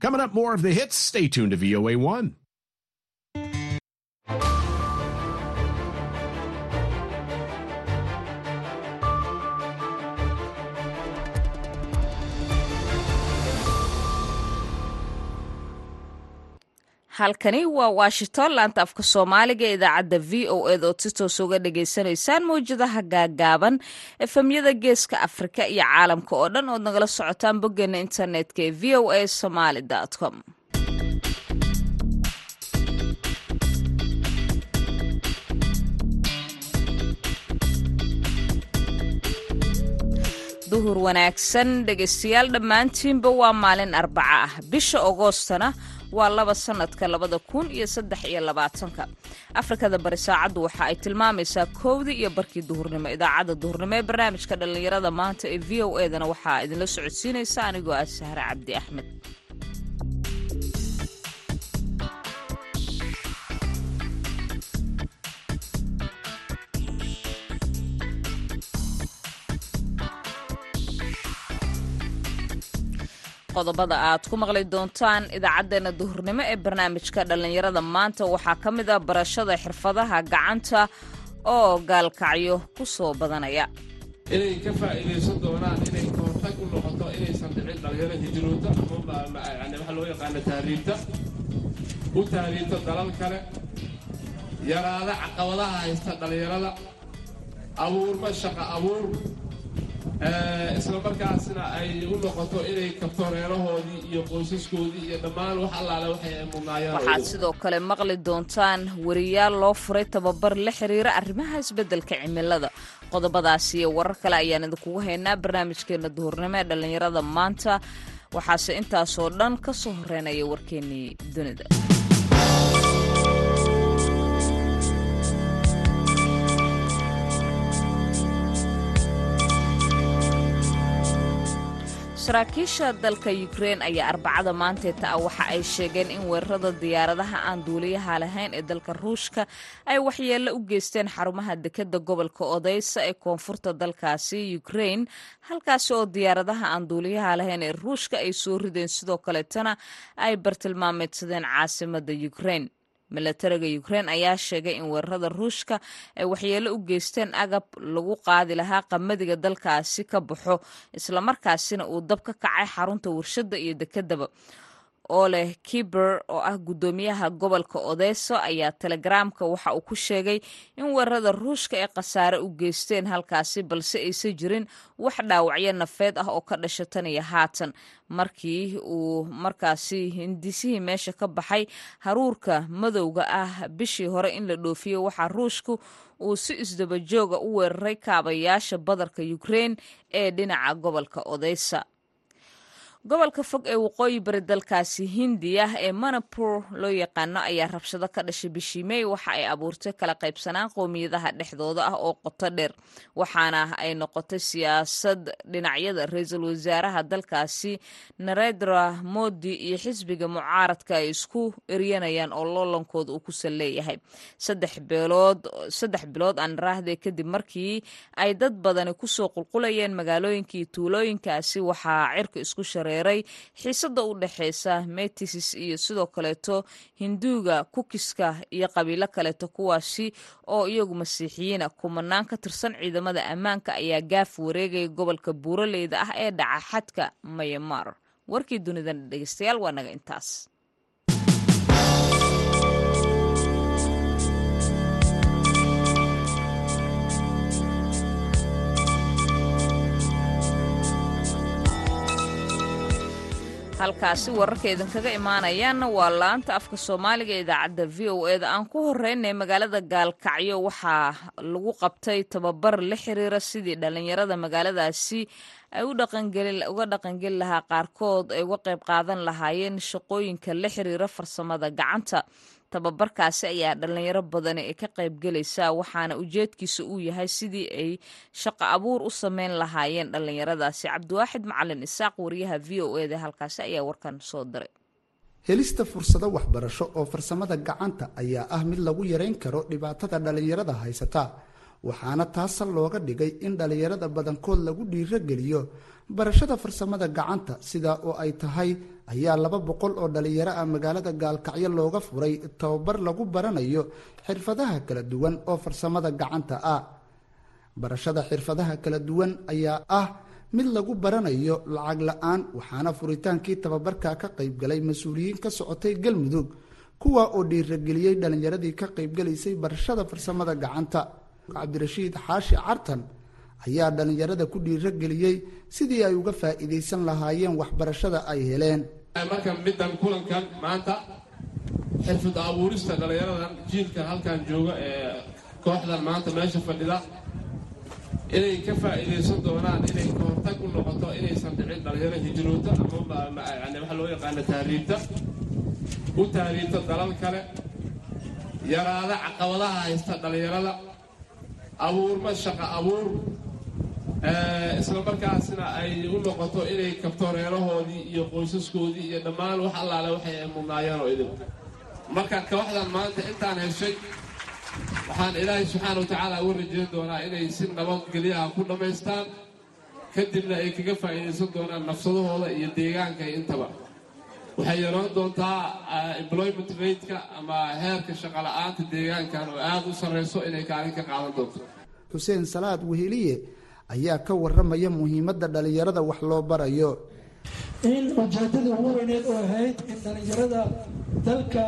Coming up, more of the hits. Stay tuned to VOA1. Halkani waa washington laanta afka soomaaliga idaacadda v o eda ood si toos uga dhagaysanaysaan mawjadaha gaagaaban efemyada geeska afrika iyo caalamka oo dhan ood nagala socotaan boggeena internetka ee v o a somaly com. Duhur wanaagsan dhegaystayaal dhammaantiinba waa maalin arbaca ah. Bisha agoostana waa laba sanadka labada kun iyo saddex iyo labaatanka. Afrikada bari saacaddu waxa ay tilmaamaysaa kowdii iyo barkii duhurnimo. Idaacadda duhurnimo ee barnaamijka dhallinyarada maanta ee v o edana waxaa idinla socodsiinaysa anigoo ah sahre cabdi axmed qodobada aad ku maqli doontaan idaacaddeenna duhurnimo ee barnaamijka dhallinyarada. Maanta waxaa ka mid ah barashada xirfadaha gacanta oo gaalkacyo ku soo badanaya. Inay ka faa'iidaysan doonaan inay kahortag u noqoto inaysan dhicin dhalinyaro hijroota ama yani waxa loo yaqaano tahriibta u tahriibta dalal kale yaraada caqabadaha haysta dhallinyarada abuurma shaqa abuur isla markaasna ay u noqoto inay kabto reerahoodii iyo qoysaskoodii iyo dhammaan wax allaale waxay ay mudnaayaan. Waxaad sidoo kale maqli doontaan wariyaal loo furay tababar la xiriira arrimaha isbeddelka cimilada. Qodobadaasi iyo warar kale ayaan idinkugu haynaa barnaamijkeena duhurnimo ee dhallinyarada maanta. Waxaase intaasoo dhan ka soo horeynaya warkeennii dunida saraakiisha dalka yukrein ayaa arbacada maanteeta ah waxa ay sheegeen in weerarada diyaaradaha aan duuliyaha lahayn ee dalka ruushka ay waxyeello u geysteen xarumaha dekadda gobolka odeysa ee koonfurta dalkaasi yukrein halkaasi oo diyaaradaha aan duuliyaha lahayn ee ruushka ay soo rideen sidoo kaleetana ay bartilmaameedsadeen caasimadda yukrein milatariga ukrein ayaa sheegay in weerarada ruushka ay waxyeello u geysteen agab lagu qaadi lahaa qamadiga dalkaasi ka baxo islamarkaasina uu dab ka kacay xarunta warshadda iyo dekedaba oo leh kiber oo ah guddoomiyaha gobolka odeso ayaa telegaraamka waxa uu ku sheegay in weerarada ruushka ay khasaare u geysteen halkaasi balse aysan jirin wax dhaawacyo nafeed ah oo ka dhasha tan haatan. Markii uu markaasi hindisihii meesha ka baxay haruurka madowga ah bishii hore in la dhoofiyo waxaa ruushku uu si isdabajooga u weeraray kaabayaasha badarka ukrein ee dhinaca gobolka odeysa gobolka fog ee waqooyi bari dalkaasi hindiya ee manapur loo yaqaano ayaa rabshado ka dhashay bishii mey waxa ay abuurtay kala qaybsanaan qowmiyadaha dhexdooda ah oo qoto dheer waxaana ay noqotay siyaasad dhinacyada ra'iisul wasaaraha dalkaasi narendra modi iyo xisbiga mucaaradka ay isku eryanayaan oo loolankooda uu kusan leeyahay saddex bilood aan raahday kadib markii ay dad badani ku soo qulqulayeen magaalooyinkii tuulooyinkaasi waxaa cirka isku shareer xiisada u dhexeysa metisis iyo sidoo kaleeto hinduuga kukiska iyo qabiilo kaleeto kuwaasi oo iyagu masiixiyiina kumanaan ka tirsan ciidamada ammaanka ayaa gaaf wareegaya gobolka buuraleyda ah ee dhaca xadka mayamar warkii dunidan dhegeystayaal waa naga intaas halkaasi wararka idinkaga imaanayaanna waa laanta afka soomaaliga idaacadda v o eda aan ku horeynay magaalada gaalkacyo waxaa lagu qabtay tababar la xiriira sidii dhallinyarada magaaladaasi ay uga dhaqangeli lahaa qaarkood ay uga qayb qaadan lahaayeen shaqooyinka la xiriira farsamada gacanta tababarkaasi ayaa dhallinyaro badani ay ka qayb gelaysaa waxaana ujeedkiisa uu yahay sidii ay shaqo abuur u sameyn lahaayeen dhallinyaradaasi. Cabdiwaaxid macalin isaaq wariyaha v o eda halkaasi ayaa warkan soo diray. Helista fursado waxbarasho oo farsamada gacanta ayaa ah mid lagu yareyn karo dhibaatada dhallinyarada haysata waxaana taasal looga dhigay in dhallinyarada badankood lagu dhiirogeliyo barashada farsamada gacanta. Sidaa oo ay tahay ayaa laba boqol oo dhallinyaro ah magaalada gaalkacyo looga furay tababar lagu baranayo xirfadaha kala duwan oo farsamada gacanta ah. Barashada xirfadaha kala duwan ayaa ah mid lagu baranayo lacag la'aan waxaana furitaankii tababarka ka qaybgalay mas'uuliyiin ka socotay galmudug kuwa oo dhiirageliyey dhallinyaradii ka qaybgalaysay barashada farsamada gacanta cabdirashiid xaashi cartan ayaa dhallinyarada ku dhiirageliyey sidii ay uga faa'iidaysan lahaayeen waxbarashada ay heleen. Marka middan kulankan maanta xirfad abuurista dhallinyaradan jiilka halkan jooga ee kooxdan maanta meesha fadhida inay ka faa'iidaysan doonaan inay kahortag u noqoto inaysan dhicin dhallinyaro hijroota ama yani waxa loo yaqaana tahriibta u tahriibta dalal kale yaraada caqabadaha haysta dhallinyarada abuurma shaqa abuur. Isla markaasna ay u noqoto inay kabto reerahoodii iyo qoysaskoodii iyo dhammaan wax allaale waxay ay mudnaayeen oo idin. Marka kooxdan maanta intaan heshay waxaan ilaahay subxaana wa tacaala uga rajeyn doonaa inay si nabadgelyaha ku dhammaystaan kadibna ay kaga faa'iidaysan doonaan nafsadahooda iyo deegaanka intaba waxay yeelan doontaa employment rateka ama heerka shaqola'aanta deegaankan oo aada u sarrayso inay kaalin ka qaadan doonto. Xuseen salaad weheliye ayaa ka waramaya muhiimadda dhallinyarada wax loo barayo. In ujeedada ugu weyneed oo ahayd in dhallinyarada dalka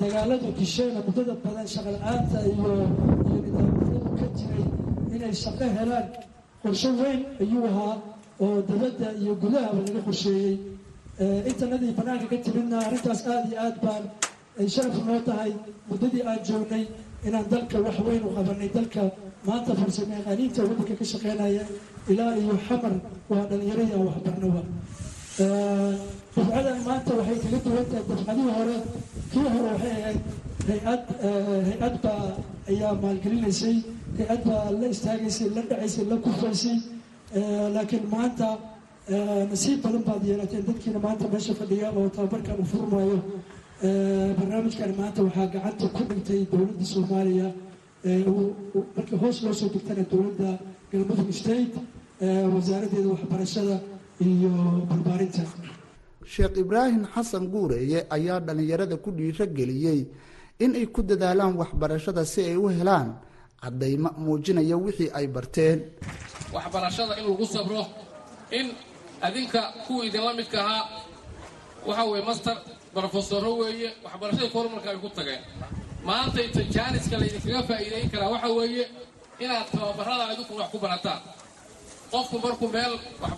dagaaladu disheena muddada badan shaqala-aanta iyo iyo nidaamyadu ka jiray inay shaqo helaan qorshe weyn ayuu ahaa oo dabadda iyo gudahaba laga qorsheeyey intanadii bannaanka ka timidna arrintaas aada iyo aad baan ay sharaf noo tahay muddadii aan joognay inaan dalka wax weyn u qabanay dalka maanta farsamo yaqaaniinta waddanka ka shaqeynaya ilaa iyo xamar waa dhallinyaradii aan waxbarnaba dafcadan maanta waxay kaga duwan tahay dafcadihii hore kii hore waxay ahayd hay'ad hay'ad baa ayaa maalgelinaysay hay'ad baa la istaagaysay la dhacaysay la kufaysay laakiin maanta nasiib badan baad yeelateen dadkiina maanta meesha fadhiya oo tababarkan uu furmaayo. Barnaamijkan maanta waxaa gacanta ku dhigtay dowladda soomaaliya markii hoos loo soo degtana dowladda galmudug state wasaaraddeeda waxbarashada iyo barbaarinta. Sheekh ibraahim xasan guureeye ayaa dhallinyarada ku dhiirageliyey in ay ku dadaalaan waxbarashada si ay u helaan caddaymo muujinaya wixii ay barteen. Waxbarashada in lagu sabro in adinka kuwa idinla midka ahaa waxa weye master brofesoro weeye waxbarashadii formalka ay ku tageen. Maanta inta jaaniska laydinkaga faa'iidayn karaa waxa weeye inaad tababarada idinku wax ku barataan. Qofku markuu meel wax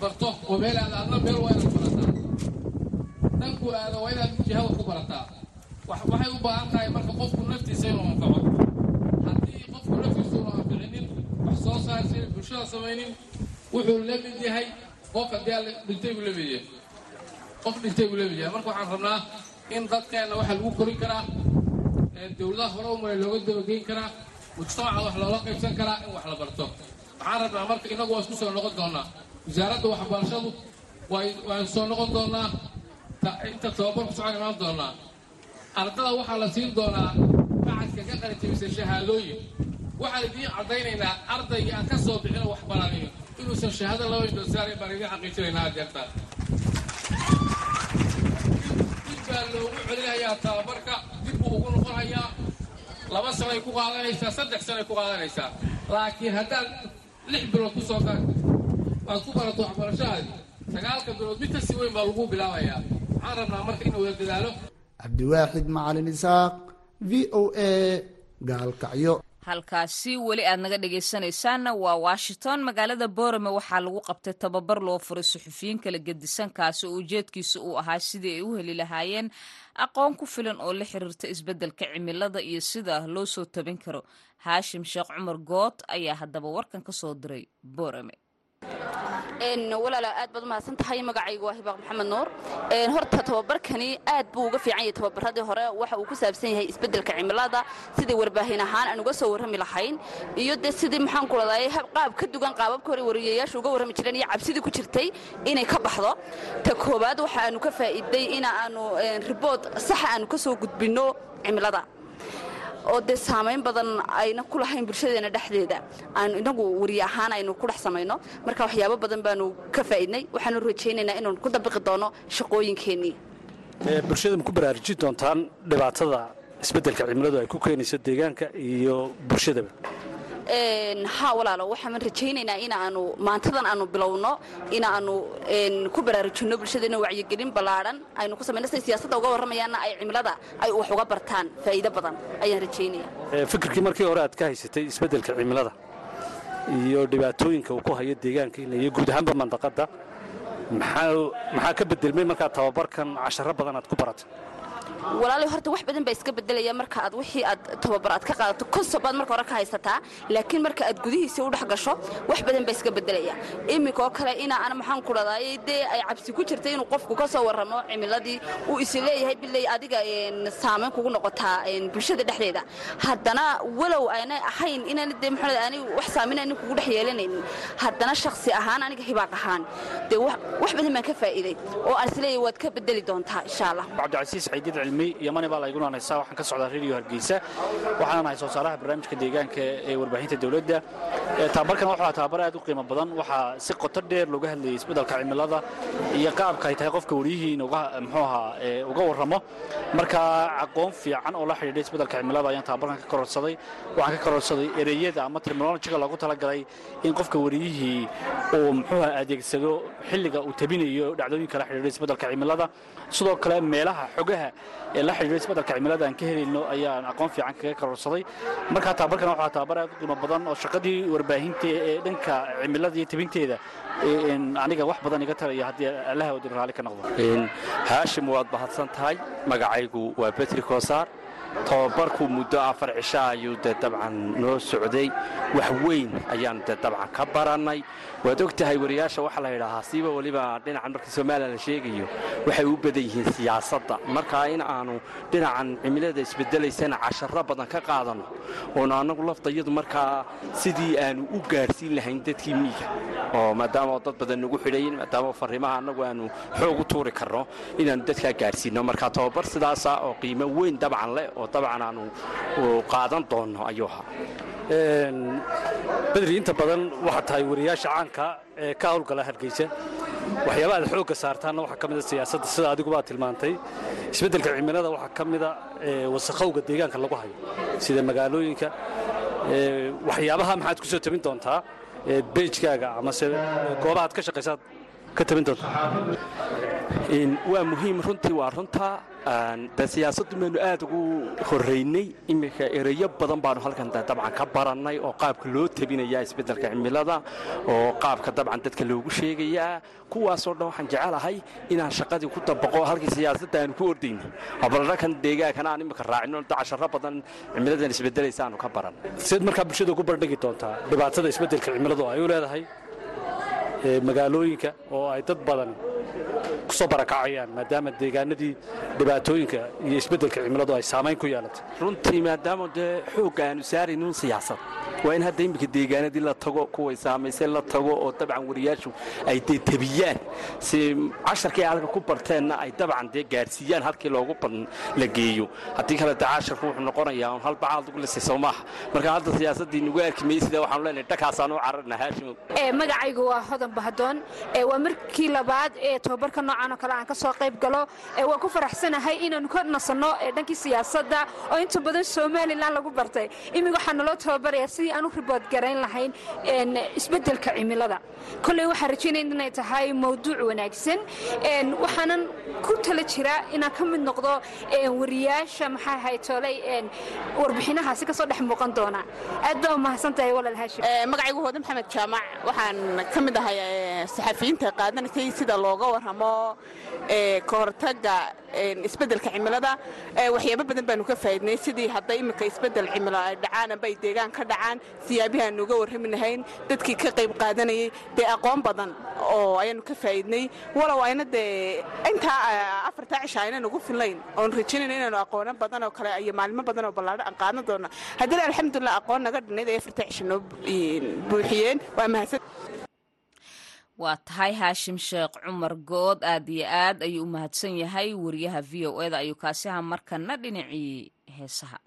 oo meel aada adna meel waa inaad barataa dhankuu aada waa inaad jihada ku barataa waxay u baahan tahay marka qofku naftiisa inuu anfaco. Haddii qofku naftiisa unu anficinin wax soo saarsin bulshada samaynin wuxuu la mid yahay qof haddii alle dhintay buu la mid yahay qof dhintay buu la mid yahay marka waxaan rabnaa in dadkeenna waxa lagu korin karaa dowladaha hore umale looga dabageyn karaa mujtamaca wax loola qaybsan karaa in wax la barto. Waxaan rabnaa marka innagu waa isku soo noqon doonaa. Wasaaradda waxbarashadu waan soo noqon doonaa. Inta tababarku socon imaan doonaa. Ardada waxaa la siin doonaa bacadka ka qalijabisa shahaadooyin. Waxaan idiin caddaynaynaa ardaygii aan ka soo bixino wax baraniyo inuusan shahaado laba indosaarin baan idiin xaqiijinaynaa adeerta dib baa loogu celinayaa tababarka dib buu ugu noqonayaa laba sanay ku qaadanaysaa saddex sanay ku qaadanaysaa laakiin haddaad lix bilood ku soo aad ku barato waxbarashahaadi sagaalka bilood mid kasi weyn baa lagu bilaabayaa waxaan rabnaa marka in wada dadaalo cabdiwaaxid macalin isaaq v o a gaalkacyo halkaasi weli aad naga dhegaysanaysaanna waa washington. Magaalada boorame waxaa lagu qabtay tababar loo furay suxufiyiin kala gedisankaasi oo ujeedkiisa uu ahaa sidii ay u heli lahaayeen aqoon ku filan oo la xiriirta isbeddelka cimilada iyo sida loo soo tabin karo. Haashim sheekh cumar good ayaa haddaba warkan ka soo diray boorame walaala aad baad umahadsan tahay magacaygu waa hibaaq maxamed nuur. Horta tababarkani aad buu uga fiican yahay tababaradii hore waxa uu ku saabsan yahay isbeddelka cimilada sidii warbaahin ahaan aan uga soo warrami lahayn iyo de sidii maxaan ku ladaayay qaab ka dugan qaababka hore wariyayaashu uga warrami jireen iyo cabsidii ku jirtay inay ka baxdo. Ta koowaad waxa aanu ka faa'iiday in aanu ribood saxa aanu ka soo gudbinno cimilada oo dee saamayn badan ayna ku lahayn bulshadeena dhexdeeda. Aanu inagu wariye ahaan aynu ku dhex samayno. Marka waxyaabo badan baanu ka faa'iidnay. Waxaanu rajaynaynaa inaanu ku dabiqi doono shaqooyinkeennii bulshada ma ku baraarujin doontaan dhibaatada isbeddelka cimiladu ay ku keenayso deegaanka iyo bulshadaba haa walaalo waxaan rajaynaynaa inaanu maantadan aanu bilowno inaanu ku baraarujinno bulshadeena wacyigelin ballaadhan aynu ku samayno siday siyaasadda uga warramayaanna ay cimilada ay wax uga bartaan. Faa'iido badan ayaan rajaynaya fikirkii markii hore aad ka haysatay isbeddelka cimilada iyo dhibaatooyinka uu ku hayo deegaankiina iyo guud ahaanba mandaqadda maxaa ka bedelmay markaa tababarkan casharo badan aad ku baratay walaali horta wax badan baa iska bedelaya marka aad wixii aad tababar aad ka qaadato. Konsob baad marka hore ka haysataa laakiin marka aad gudihiisa u gasho wax badan baa iska bedelaya iminka oo kale ina ana maxaan ku dhadaayay dee ay cabsi ku jirtay inuu qofku ka soo warramo cimiladii uu is leeyahay adiga saamayn kugu noqotaa bulshada dhexdeeda. Haddana walow aanay ahayn inaan dee maxaa aanay wax saamaynayn kugu dhex yeelanaynin. Haddana shakhsi ahaan aniga hibaaq ahaan dee wax badan baan ka faa'iiday oo aan is leeyahay waad ka bedeli doontaa insha allah cilmi yamani baa layguna haysaa waxaan ka socdaa radio hargeysa waxaana nahay soo saaraha barnaamijka deegaanka ee warbaahinta dowladda. Tababarkan waxaa tababar aad u qiimo badan. Waxaa si qoto dheer looga hadlayay isbeddelka cimilada iyo qaabka ay tahay qofka wariyihiin muxuu ahaa uga warramo. Marka aqoon fiican oo la xidhiidha isbeddelka cimilada ayaan tababarkan ka kororsaday. Waxaan ka kororsaday ereyada ama terminolojiga loogu talagalay in qofka wariyihii uu muxuu adeegsado xilliga uu tabinayo dhacdooyinka la xidhiidha isbeddelka cimilada. Sidoo kale meelaha xogaha ee la xidhiidha isbeddelka cimilada aan ka helayno ayaan aqoon fiican kaga kororsaday markaa tababarkan waxaa tababar aad u qiimo badan oo shaqadii warbaahinta ee dhanka cimilada iyo tabinteeda aniga wax badan iga taraya haddii allaha wadin raalli ka noqdo. Haashim waad mahadsan tahay magacaygu waa betri koosaar tababarku muddo afar cisha ayuu dee dabcan noo socday. Wax weyn ayaan dee dabcan ka barannay. Waad og tahay wariyaasha waxaa la yidhaahaa siiba weliba dhinacan markii somalilan la sheegayo waxay u badan yihiin siyaasadda. Markaa in aanu dhinacan cimilada isbedelaysana casharro badan ka qaadanno oonu annagu laftayadu markaa sidii aanu u gaadhsiin lahayn dadkii miiga oo maadaama dad badan nagu xidhayin maadaama farriimaha annagu aanu xoog u tuuri karno inaannu dadkaa gaadhsiinno markaa tababar sidaasa oo qiimo weyn dabcan leh oo dabcan aanu qaadan doonno ayuu ahaa bedri inta badan waxaa tahay wariyaasha caanka ee ka hawlgala hargeysa waxyaaba aad xoogga saartaanna waxaa ka mida siyaasadda sida adigubaad tilmaantay. Isbeddelka cimilada waxaa ka mida wasakhowga deegaanka lagu hayo sida magaalooyinka. Waxyaabaha maxaad ku soo tabin doontaa? Beejkaaga amase goobahaad ka shaqaysaad ka tabin doontaa waa muhiim runtii waa runta de siyaasaddu maynu aad ugu horraynay iminka ereyo badan baanu halkan dabcan ka barannay oo qaabka loo tabinayaa isbeddelka cimilada oo qaabka dabcan dadka loogu sheegayaa. Kuwaasoo dhan waxaan jecelahay inaan shaqadii ku dabaqo halkii siyaasadda aanu ku ordayna abalrakan deegaankana aan iminka raacino casharo badan cimiladan isbeddelaysa aanu ka baran siad markaa bulshada ugu bardhigi doontaa dhibaatada isbeddelka cimiladu ay u leedahay magaalooyinka oo ay dad badan ku soo barakacayaan maadaama deegaanadii dhibaatooyinka iyo isbeddelka cimiladu ay saamayn ku yeelatay runtii maadaama dee xoogga aanu saaraynin siyaasad waa in hadda iminka deegaanadii la tago kuway saamaysay la tago oo dabcan wariyaashu ay dee tebiyaan. Si casharkii halka ku barteenna ay dabcan dee gaadhsiiyaan halkii loogu badan la geeyo. Haddii kale dee casharku wuxuu noqonayaa un hal bacaad ugu lisay soo maaha. Marka hadda siyaasaddii nagu arki maysida waxaanu leenahay dhakaasaan u cararna haashimo magacaygu waa hodan bahdoon waa markii labaad ee tobabarka noocan oo kale aan ka soo qayb galo waan ku faraxsanahay inaanu ka nasanno dhankii siyaasadda oo inta badan somalilan lagu bartay. Imig waxaa naloo tababaraya sidii aan u ribood garayn lahayn isbeddelka cimilada. Kolley waxaan rajaynaya inay tahay mawduuc wanaagsan. Waxaanan ku tala jiraa inaan ka mid noqdo wariyaasha maxaa haytoolay warbixinahaasi ka soo dhex muuqan doona. Aad baa umahadsan tahay walaal haashim. Magacaygu hooda maxamed jaamac waxaan ka mid ahay saxafiyiinta qaadanaysay sida looga warramo ka hortagga isbeddelka cimilada. Waxyaabo badan baanu ka faa'iidnay sidii hadda iminka isbeddel cimilo ay dhacaan amba ay deegaan ka dhacaan siyaabihi aanu uga warrami dadkii ka qayb qaadanayay. Dee aqoon badan oo ayaanu ka faa'iidnay walow ayna dee intaa afartaa cisha aynan ugu fillayn oon rajaynayna inaanu aqoono badan oo kale iyo maalmo badan oo ballaadho aan qaadan doona haddana alxamdulilah aqoon naga dhinayd ay afartaa cisha noo buuxiyeen. Waa mahadsan waa tahay haashim sheekh cumar good aad iyo aad ayuu u mahadsan yahay. Wariyaha v o eda ayuu kaasiha markana dhinacii heesaha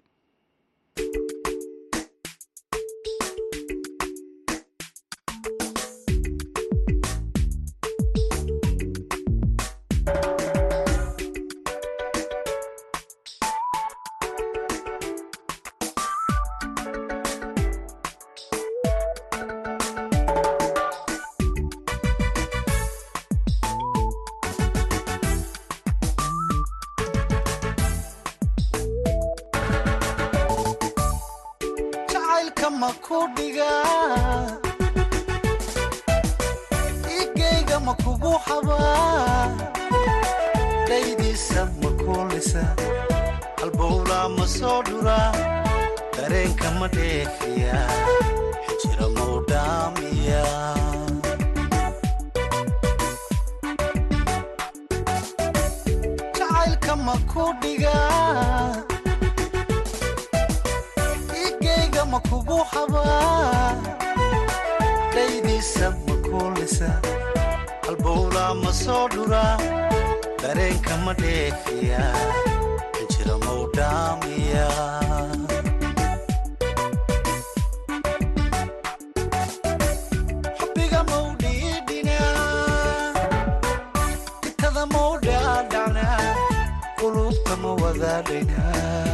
igayga ma kugu xabaa dhaydiisa ma kuulisa halbowlaa ma soo dhuraa dareenka ma dheefiya ma soo dhuraa dareenka ma dheefiya xijira mau dhaamiya xubbiga mau dhiidhinaa itada mau dhaadhacnaa qulubta ma wadaadhaynaa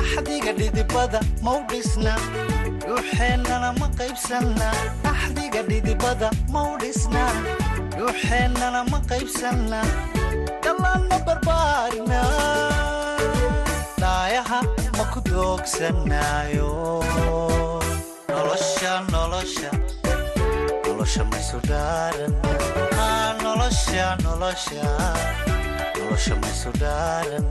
axdiga dhidibada mau dhisna dhuuxeennana ma qaybsanna axdiga dhidibada mau dhisna dhuuxeennana ma qaybsanna dhallaan ma barbaarina dhaayaha ma ku doogsanaayo nolosha maysu dhaaran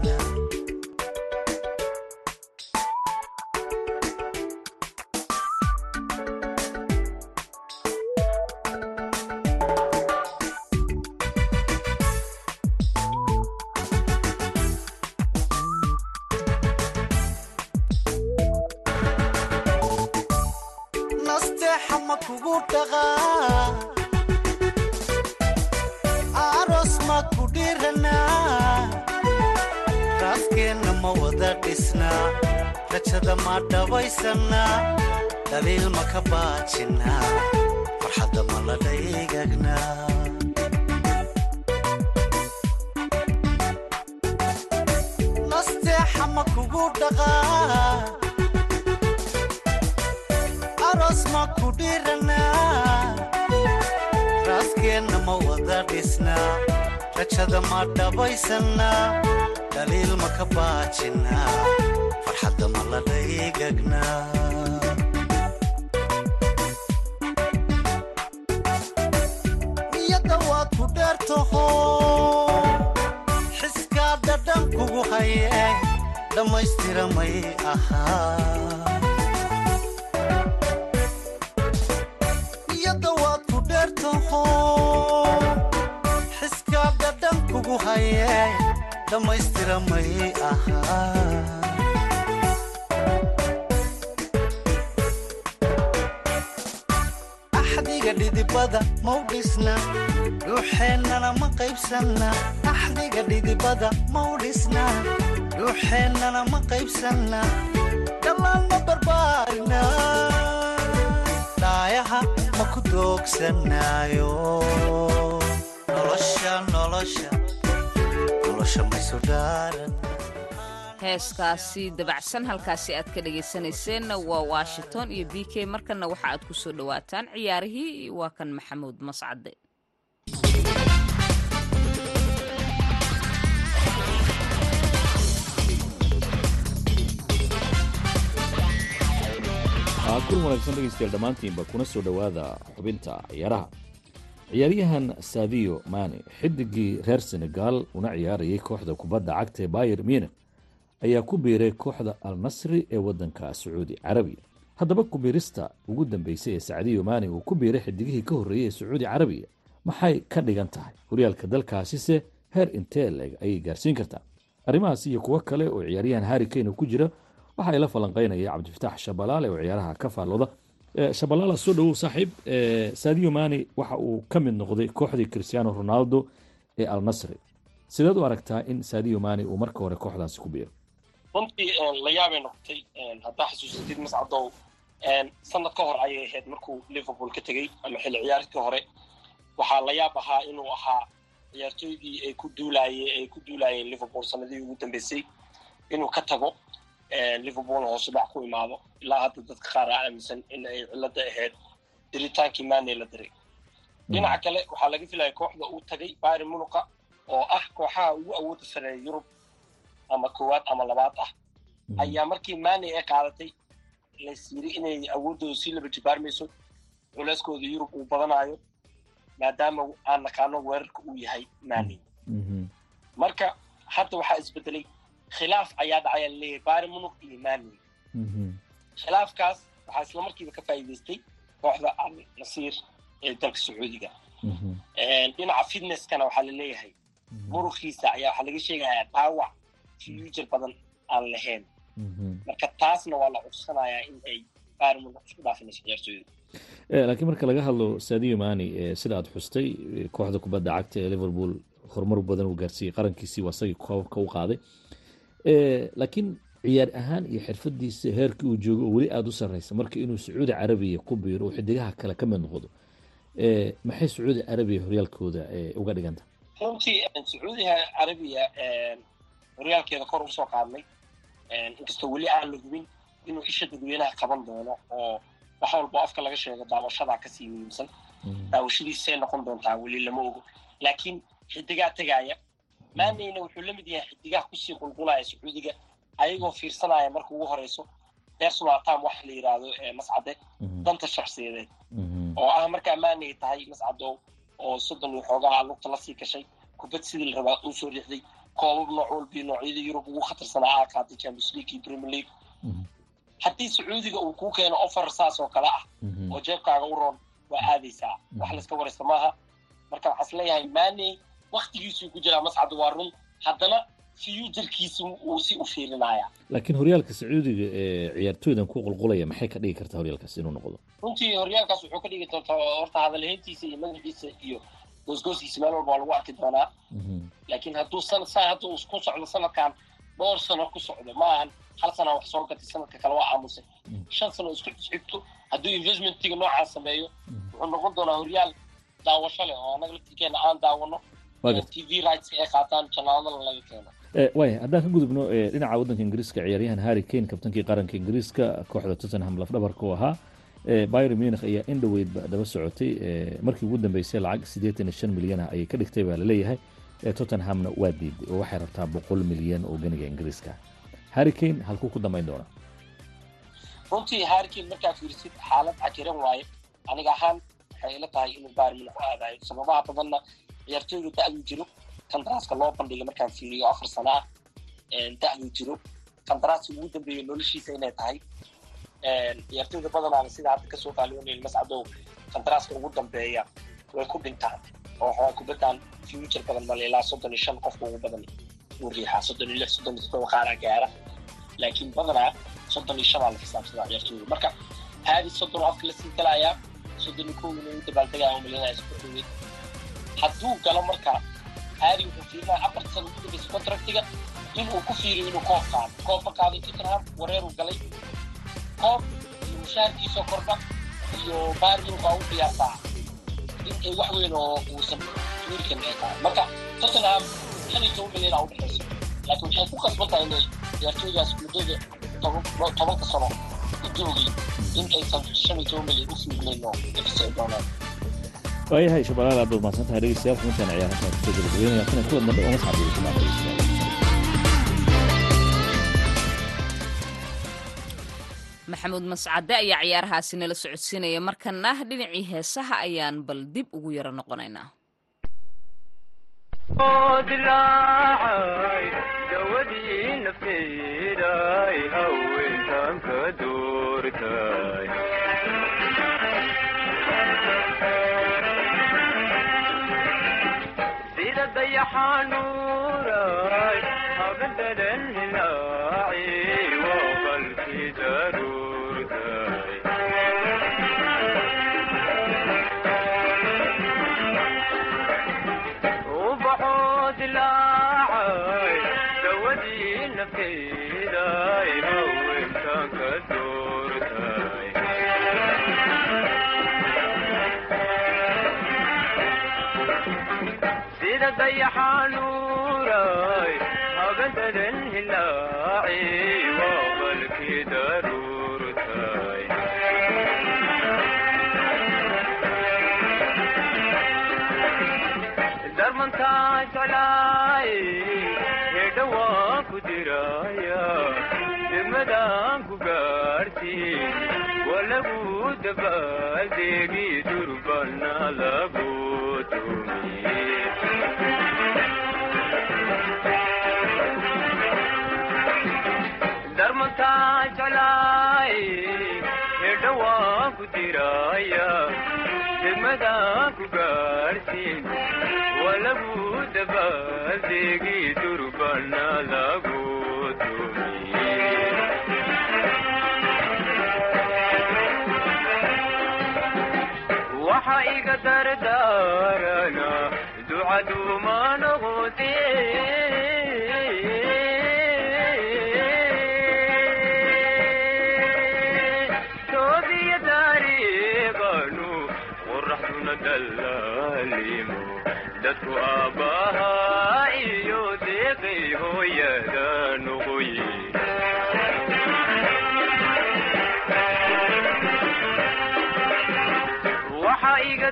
aa nolosha nolosha nolosha maysu dhaaran nasteexa ma kugu dhaqaa aroos ma ku dhiranaa raaskeenna ma wada dhisnaa rajada ma dhabaysannaa dhaliil ma ka baajinnaa farxadda ma la dhaygagnaa nasteexa ma kugu dhaqaa ma ku dhiranaa raaskeenna ma wada dhisnaa rajada ma dhabaysannaa dhaliil ma ka baajinnaa farxadda ma la dhaygagnaa niyadda waad ku dheertaho xiskaa dhadhan kugu hayee dhammaystira may ahaa ku dheertaho xiskaa dhadhan kugu hayee dhammaystira may ahaa. Axdiga dhidibada mau dhisna dhuuxeennana ma qaybsanna. Axdiga dhidibada mau dhisna dhuuxeennana ma qaybsanna. Dhallaan ma barbaarina dhaayaha ma ku doogsanaayo heeskaasi dabacsan halkaasi aad ka dhagaysanayseen waa washington iyo b k. Markanna waxa aad ku soo dhowaataan ciyaarihii waa kan maxamuud mascade kun wanaagsan dhegaystayaal dhammaantiinba kuna soo dhowaada xubinta ciyaaraha. Ciyaaryahan saadiyo mane xidigii reer senegal una ciyaarayay kooxda kubadda cagta ee bayer munich ayaa ku biiray kooxda al nasri ee waddanka sacuudi carabiya. Haddaba kubiirista ugu dambeysay ee sacdiyo mane uu ku biiray xidigihii ka horreeyey ee sacuudi carabiya maxay ka dhigan tahay? Horyaalka dalkaasise heer intee leeg ayay gaarsiin kartaa. Arrimahaas iyo kuwo kale oo ciyaaryahan harri kane ku jira waxa ay la falanqeynaya cabdifataax shabalaale oo ciyaaraha ka faallooda shabalaala soo dhowow saaxiib. Saadiyo mani waxa uu ka mid noqday kooxdii cristiano ronaldo ee al nasri. Sideed u aragtaa in saadiyo mani uu marka hore kooxdaasi ku biiro? Runtii la yaabay noqotay haddaa xasuusatid mascadow sanad ka hor ayay ahayd markuu liverpool ka tegey ama xilli ciyaaridkii hore. Waxaa la yaab ahaa inuu ahaa ciyaartooydii ay ku duulaye ay ku duulaayeen liverpool sanadihii ugu dambeysay. Inuu ka tago liverpoolna hoose dhac ku imaado. Ilaa hadda dadka qaar a aaminsan in ay cilada ahayd. Diritaankii maane la diray. Dhinaca kale waxaa laga filaya kooxda uu tagay bayr munuqa oo ah kooxaha ugu awooda sareeya yurub ama koowaad ama labaad ah. Ayaa markii maane ay qaadatay yiri inay awooddooda sii laba jibaarmayso. Culeyskooda yurub uu badanayo maadaama aan naqaano weerarka uu yahay maane marka hadda waxaa isbedelay khilaaf ayaa dhacaya la leeyahay bari munuk iyo mani khilaafkaas waxaa isla markiiba ka faa'iidaystay kooxda al nasiir ee dalka sacuudiga dhinaca fitnesskana waxaa la leeyahay murukiisa ayaa waxaa laga sheegayaa dhaawac future badan aan lahayn marka taasna waa la cudsanayaa in ay bari munuk isku dhaafinayso ciyaartooyda laakiin marka laga hadlo saadiyo mani sida aad xustay kooxda kubadda cagta ee liverpool horumar badan uu gaarsiiyey qarankiisii waa isagii koobka u qaaday laakiin ciyaar ahaan iyo xirfadiisa heerkii uu joogo oo weli aada u sarreysa marka inuu sacuudi carabiya ku biiro uu xidigaha kale ka mid noqdo. Maxay sacuudi carabiya horyaalkooda uga dhiganta? Runtii sacuudiga carabiya horyaalkeeda kor u soo qaadnay. Inkastoo weli aan la hubin inuu isha dadweynaha qaban doono oo wax walbo afka laga sheego daawashadaa ka sii muhiimsan daawashadiisay noqon doontaa weli lama ogo. Laakiin xidigaa tegaaya maaneyna wuxuu la mid yahay xidigaha ku sii qulqulaya sacuudiga ayagoo fiirsanaya marka ugu horeyso personal time waxa la yidhaahdo mascade danta shakhsiyadeed oo ah markaa maaney tahay mascadow oo soddon iyo xoogaha lugta la sii gashay kubad sidii la rabaa uu soo riixday koobab nooc walbii noocyada yurub ugu khatarsanaa aa qaaday champions league iyo premier league. Haddii sacuudiga uu kuu keeno offer saas oo kale ah oo jeebkaaga u roon waa aadaysaa. Wax layska waraysta maaha. Marka waxaa is leeyahay maaney waktigiisuu ku jiraa mascad waa run. Haddana futurkiisa uu si u fiirinaya laakiin horyaalka sacuudiga ee ciyaartooydan ku qulqulaya maxay ka dhigi kartaa horyaalkaas inuu noqdo? Runtii horyaalkaas wuxuu ka dhigi doontaa horta hadalhayntiisa iyo magaciisa iyo goosgooskiisa meel walba waa lagu arki doonaa. Laakiin hadduu saa hadda uu ku socdo sanadkan dhowr sano ku socdo ma ahan hal sana wax soo gatay sanadka kale waa aamusay. Shan sano isku xigto hadduu investmentiga noocaas sameeyo wuxuu noqon doonaa horyaal daawasho leh oo annaga laftirkeena aan daawano waaya haddaan ka gudubno dhinaca waddanka ingiriiska ciyaaryahan harry kane kabtankii qaranka ingiriiska kooxda tottenham lafdhabarka u ahaa byr munich ayaa in dhoweydba daba socotay markii ugu dambeysay lacag siddeetan iyo shan milyan ah ayay ka dhigtay baa la leeyahay tottenhamna waa diiday oo waxay rabtaa boqol milyan oo ganiga ingiriiska. Harry kane halkuu ku dambayn doonaa runtii harry kane markaa fiirsid xaalad cajiran waaye aniga ahaan waxay ila tahay inuu bayr munich u aadayo. Sababaha badanna ciyaartooyda da-duu jiro. Kandaraaska loo bandhigay markaan fiiriyo afar sana ah da-duu jiro. Kandaraaska ugu dambeeya noloshiisa inay tahay ciyaartooyda badanaana sida hadda ka soo qaaliyonayn mascadow kandaraaska ugu dambeeya way ku dhintaan oo waxaa kubaddan future badan male ilaa soddon iyo shan qofka ugu badan. Uu riixaa soddon iyo lix soddon iyo toddoba qaaraa gaara. Laakiin badanaa soddon iyo shanaa la xisaabsadaa ciyaartooyda marka haadi soddon afka la sii galayaa soddon iyo kow inuu dabaaldegaya oo malinaya isku hadduu galo marka haadi wuxuu fiirinaya afarta sano ugu dambeysa contractiga inuu ku fiiriyo inuu koob qaado. Koobka qaaday tottenham wareeruu galay. Koob iyo mushaharkiisoo kordha iyo baarminku waa u diyaartaa in ay wax weyn oo uusan wiilkan ay tahay marka tottenham shan toban milyan aa u dhexayso laakiin waxay ku qasban tahay inay ciyaartooydaas muddada tobanka sano u joogay in aysan shan toban milyan u fiirnayn oo ifisay doonaan waayahay shabalaal aad baad mahadsantahay dhegeystayaal xubintaan ciyaaraha ku soo gabagabeynaya kana kulan dambe oo kumaa dhegeystayaal maxamuud mascade ayaa ciyaarahaasi nala socodsiinaya markana dhinacii heesaha ayaan bal dib ugu yaro noqonaynaa dawadii nafteeday doortay sida dayaxanuuray habadadan hilaaci habadadan hilaaci waa qalkii daruurtay darmantaa jeclaay hedha waan ku dabaaldeegi diraya degmadaan ku durbana lagu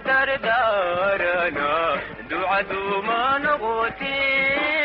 dardaarana ducaduma noqote toobiya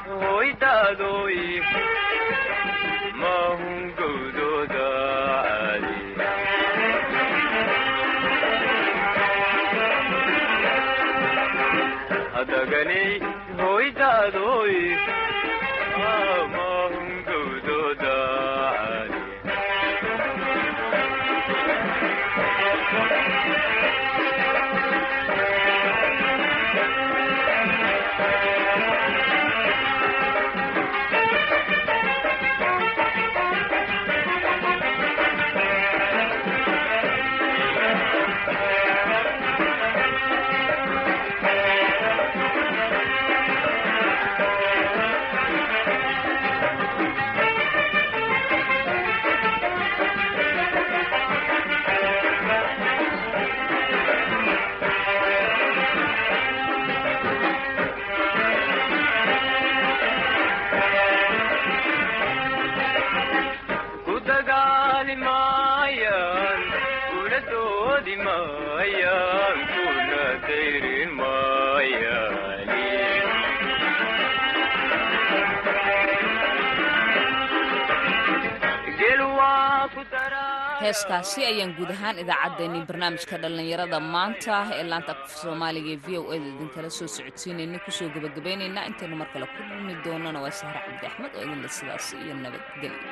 heeskaasi ayaan guud ahaan idaacaddeenii barnaamijka dhallinyarada maanta ee laanta af soomaaliga ee v o eda idinkala soo socodsiinayna ku soo gebagabaynaynaa intaynu mar kale ku dhulmi doonana waa sahre cabdi axmed oo idinle sidaas iyo nabadgelyo